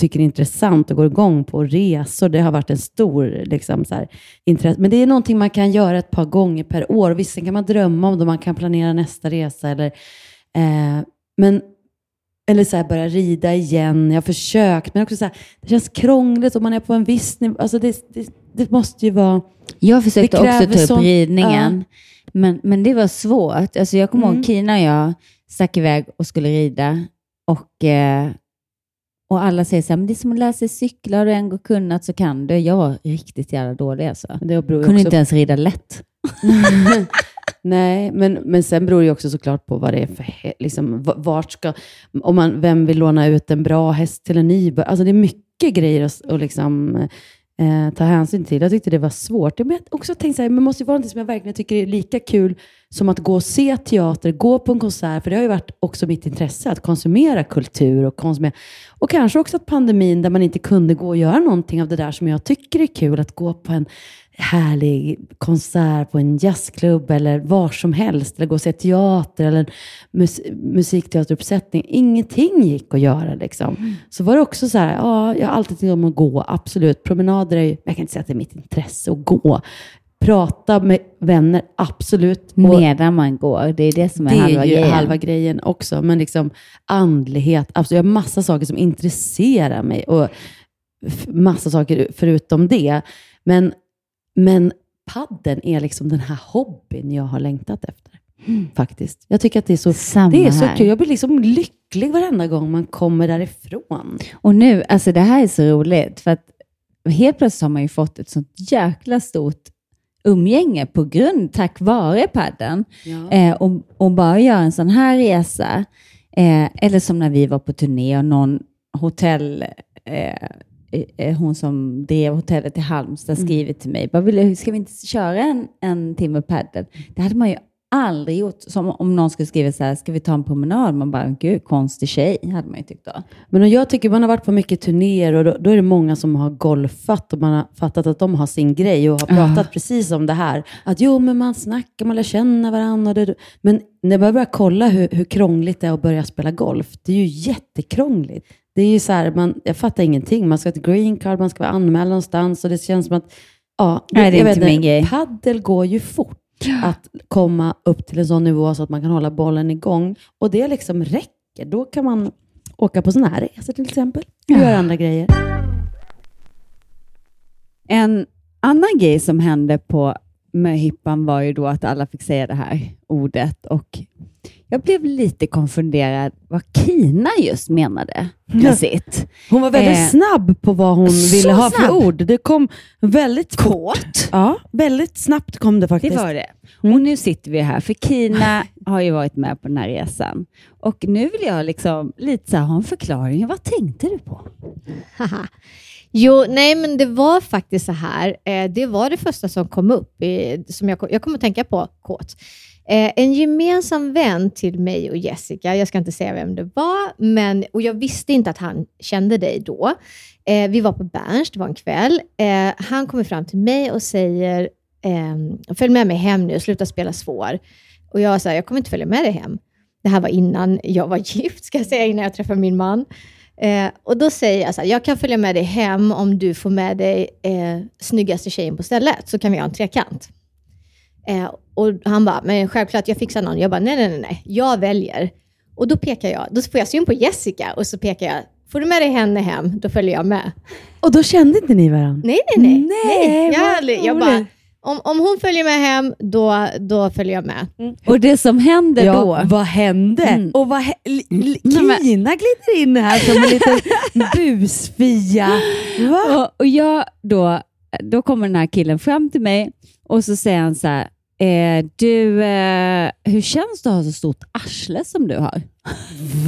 tycker är intressant och går igång på. Resor, det har varit en stor liksom, så här, intresse. Men det är någonting man kan göra ett par gånger per år. Visst, kan man drömma om det, man kan planera nästa resa. Eller, eh, men, eller så här, börja rida igen. Jag har försökt, men också så här, det känns krångligt om man är på en viss nivå. Alltså det, det, det måste ju vara... Jag försökte också ta upp sån- ridningen, men, men det var svårt. Alltså jag kommer Mm. ihåg Kina och jag stack iväg och skulle rida och eh, Och alla säger så här, men det är som att lära sig cykla, har du en gång kunnat så kan du. Jag var riktigt jävla dålig alltså. Det Kunde också- inte ens rida lätt. [laughs] Nej, men, men sen beror det också såklart på vad det är för liksom, vart ska, om man, vem vill låna ut en bra häst till en nybörjare? Alltså det är mycket grejer att, att liksom, eh, ta hänsyn till. Jag tyckte det var svårt. Men jag har också tänkt så här, men det måste ju vara något som jag verkligen tycker är lika kul som att gå och se teater, gå på en konsert, för det har ju varit också mitt intresse att konsumera kultur och konsumera. Och kanske också att pandemin, där man inte kunde gå och göra någonting av det där som jag tycker är kul, att gå på en härlig konsert på en jazzklubb eller var som helst, eller gå och se teater eller mus musikteateruppsättning. Ingenting gick att göra liksom. Så var det också så här, ja, jag har alltid tyckt om att gå, absolut. Promenader är ju, jag kan inte säga att det är mitt intresse att gå. Prata med vänner, absolut. Medan man går, det är det som är, det halva är ju grejen. halva grejen också. Men liksom andlighet, alltså jag har massa saker som intresserar mig och massa saker förutom det. Men, men padden är liksom den här hobbyn jag har längtat efter. Faktiskt. Jag tycker att det är så, Samma det är så här. kul. Jag blir liksom lycklig varenda gång man kommer därifrån. Och nu, alltså det här är så roligt, för att helt plötsligt har man ju fått ett sånt jäkla stort umgänge på grund, tack vare padden. Ja. Eh, och, och bara göra en sån här resa, eh, eller som när vi var på turné och någon hotell, eh, hon som drev hotellet i Halmstad Mm. skrivit till mig, bara, vill ska vi inte köra en, en timme padel? Det hade man ju aldrig gjort. Som om någon skulle skriva så här, ska vi ta en promenad? Man bara, gud, konstig tjej, hade man ju tyckt då. Men jag tycker man har varit på mycket turnéer och då, då är det många som har golfat och man har fattat att de har sin grej och har pratat precis om det här. Att jo, men man snackar, man lär känna varandra. Det, men när man börjar kolla hur, hur krångligt det är att börja spela golf, det är ju jättekrångligt. Det är ju så här, man, jag fattar ingenting. Man ska ha ett green card, man ska vara anmäld någonstans och det känns som att, ja, Nej, det är inte vet min grej. Paddel går ju fort att komma upp till en sån nivå så att man kan hålla bollen igång. Och det liksom räcker. Då kan man åka på sådana här resor till exempel. Och göra andra grejer. En annan grej som hände på möhippan var ju då att alla fick säga det här ordet och jag blev lite konfunderad vad Kina just menade med sitt. Hon var väldigt Eh, snabb på vad hon ville ha för snabb. ord. Det kom väldigt fort. Kåt. Ja, väldigt snabbt kom det faktiskt. Det var det. Och nu sitter vi här, för Kina [laughs] har ju varit med på den här resan. Och nu vill jag liksom lite så här, ha en förklaring. Vad tänkte du på? Jo, nej men det var faktiskt så här. Eh, det var det första som kom upp, i, som jag, kom- jag kommer att tänka på kort. Eh, en gemensam vän till mig och Jessica, jag ska inte säga vem det var, men, och jag visste inte att han kände dig då. Eh, vi var på Berns, det var en kväll. Eh, han kommer fram till mig och säger, eh, följ med mig hem nu, sluta spela svår. Och jag sa, jag kommer inte följa med dig hem. Det här var innan jag var [laughs] gift, ska jag säga, innan jag träffade min man. Eh, och då säger jag så här, jag kan följa med dig hem om du får med dig eh, snyggaste tjejen på stället, så kan vi ha en trekant. Eh, och han bara, men självklart, jag fixar någon. Jag bara, nej, nej, nej, nej, jag väljer. Och då pekar jag, då får jag syn på Jessica och så pekar jag, får du med dig henne hem, då följer jag med. Och då kände inte ni varandra? Nej, nej, nej. Nej, jag, aldrig- jag roligt. bara, om, om hon följer med hem, då, då följer jag med. Och det som händer Ja, då... vad hände? Mm. Och vad Nej, Kina glider in här som en liten [laughs] busfia. Va? Och, och jag då, då kommer den här killen fram till mig och så säger han så här, eh, du, eh, hur känns det att ha så stort arsle som du har?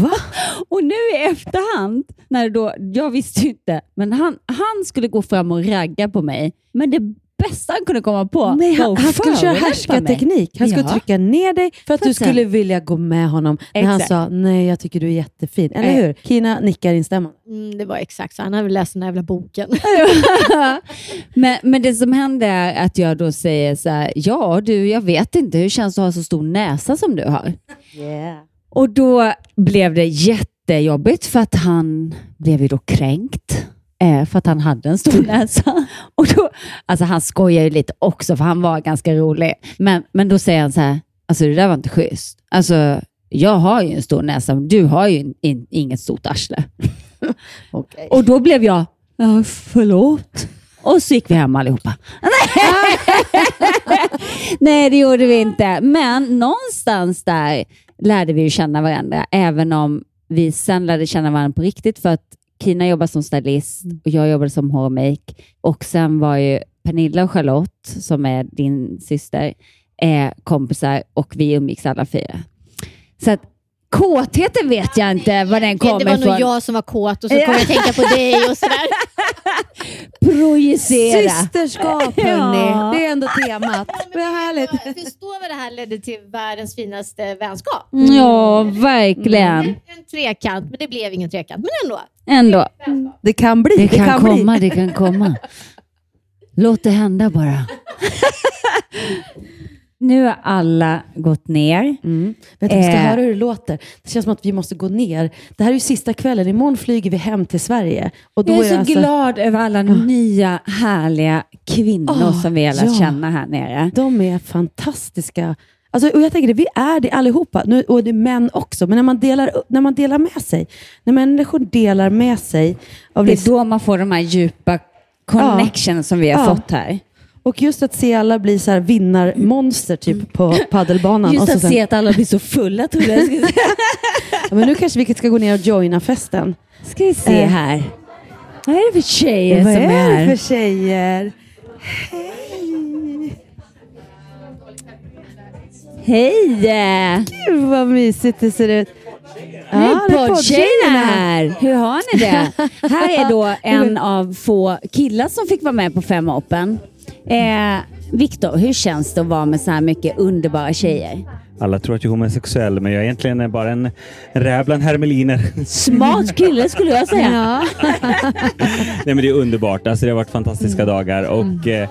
Va? [laughs] Och nu i efterhand, när då, jag visste ju inte, men han, han skulle gå fram och ragga på mig. Men det bästa han kunde komma på Nej, han, han skulle köra härskarteknik. Han skulle Ja. trycka ner dig för att För du sen- skulle vilja gå med honom. När han Exakt. sa, nej jag tycker du är jättefin. Eller Eh. hur? Kina nickar instämmande. Mm, det var exakt så. Han hade väl läst den här jävla boken. [laughs] [laughs] men, men det som händer är att jag då säger så här, ja du, jag vet inte, hur känns det att ha så stor näsa som du har? Och då blev det jättejobbigt för att han blev ju då kränkt. Eh, För att han hade en stor [laughs] näsa. Och då, alltså han skojar ju lite också för han var ganska rolig. Men, men då säger han så här, alltså det där var inte schysst. Alltså jag har ju en stor näsa, men du har ju in, inget stort arsle. [laughs] Och då blev jag, ja, förlåt. Och så gick vi hem allihopa. [laughs] Nej, det gjorde vi inte. Men någonstans där lärde vi ju känna varandra, även om vi sen lärde känna varandra på riktigt för att Kina jobbar som stylist Mm. och jag jobbade som hårmake. Och sen var ju Pernilla och Charlotte, som är din syster, eh, kompisar och vi umgicks alla fyra. Så att kåtheten vet jag inte var den kommer Det var nog ifrån. jag som var kåt och så kom jag att tänka på dig och sådär. [laughs] Projicera. Systerskap [laughs] hörni, det är ändå temat. Det är härligt. Jag förstår vad det här ledde till världens finaste vänskap. Ja, verkligen. En trekant, men det blev ingen trekant. Men ändå. Ändå. Det kan bli. Det kan, komma, det kan komma. [laughs] Låt det hända bara. Nu har alla gått ner. Mm. Du, vi ska Eh. höra hur det låter. Det känns som att vi måste gå ner. Det här är ju sista kvällen. Imorgon flyger vi hem till Sverige. Och då Jag är så alltså- glad över alla nya härliga kvinnor Ah, som vi har lärt ja. känna här nere. De är fantastiska. Alltså, och jag tänker det, vi är det allihopa. Nu, och det är män också. Men när man, delar, när man delar med sig. När människor delar med sig. Av Det är då man får de här djupa connection som vi har Ja. fått här. Och just att se alla bli så här vinnarmonster typ på paddelbanan. Just och så att sen, se att alla blir så fulla tror jag. Ja, [laughs] [laughs] men nu kanske vi ska gå ner och joina festen. ska vi se Eh. här. Vad är det för tjejer Vad som är är det här? för tjejer? Hej! Gud vad mysigt det ser ut. Hej det är poddtjejerna här! Hur har ni det? [laughs] här är då en av få killar som fick vara med på Fem Open. Eh, Viktor, hur känns det att vara med så här mycket underbara tjejer? Alla tror att jag är homosexuell, men jag är egentligen bara en, en räv bland hermeliner. Smart kille skulle jag säga. [laughs] Nej, men det är underbart. Alltså, det har varit fantastiska dagar och eh,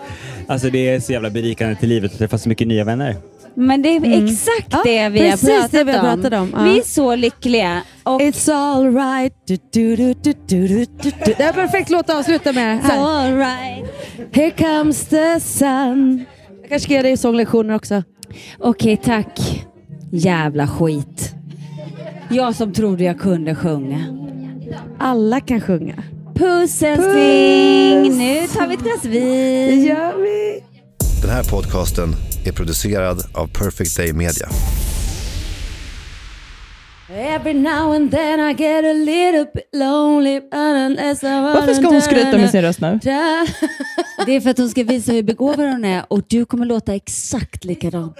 alltså, det är så jävla berikande till livet att träffa så mycket nya vänner. Men det är Mm. exakt Ja, det vi har pratat det vi har om. pratat om, ja. Vi är så lyckliga. Och It's alright. Du, du, du, du, du, du, du, du. Det är en perfekt låt att avsluta med. It's Här. all right. Here comes the sun. Jag kanske ska ge dig sånglektioner också. Okej, tack. Jävla skit. Jag som trodde jag kunde sjunga. Alla kan sjunga. Puss älskling! Nu tar vi ett glas vin. Det gör vi. Den här podcasten är producerad av Perfect Day Media. Every now and then I get a little bit lonely unless I Varför ska hon skryta med sin röst nu? [laughs] Det är för att hon ska visa hur begåvad hon är och du kommer låta exakt likadant.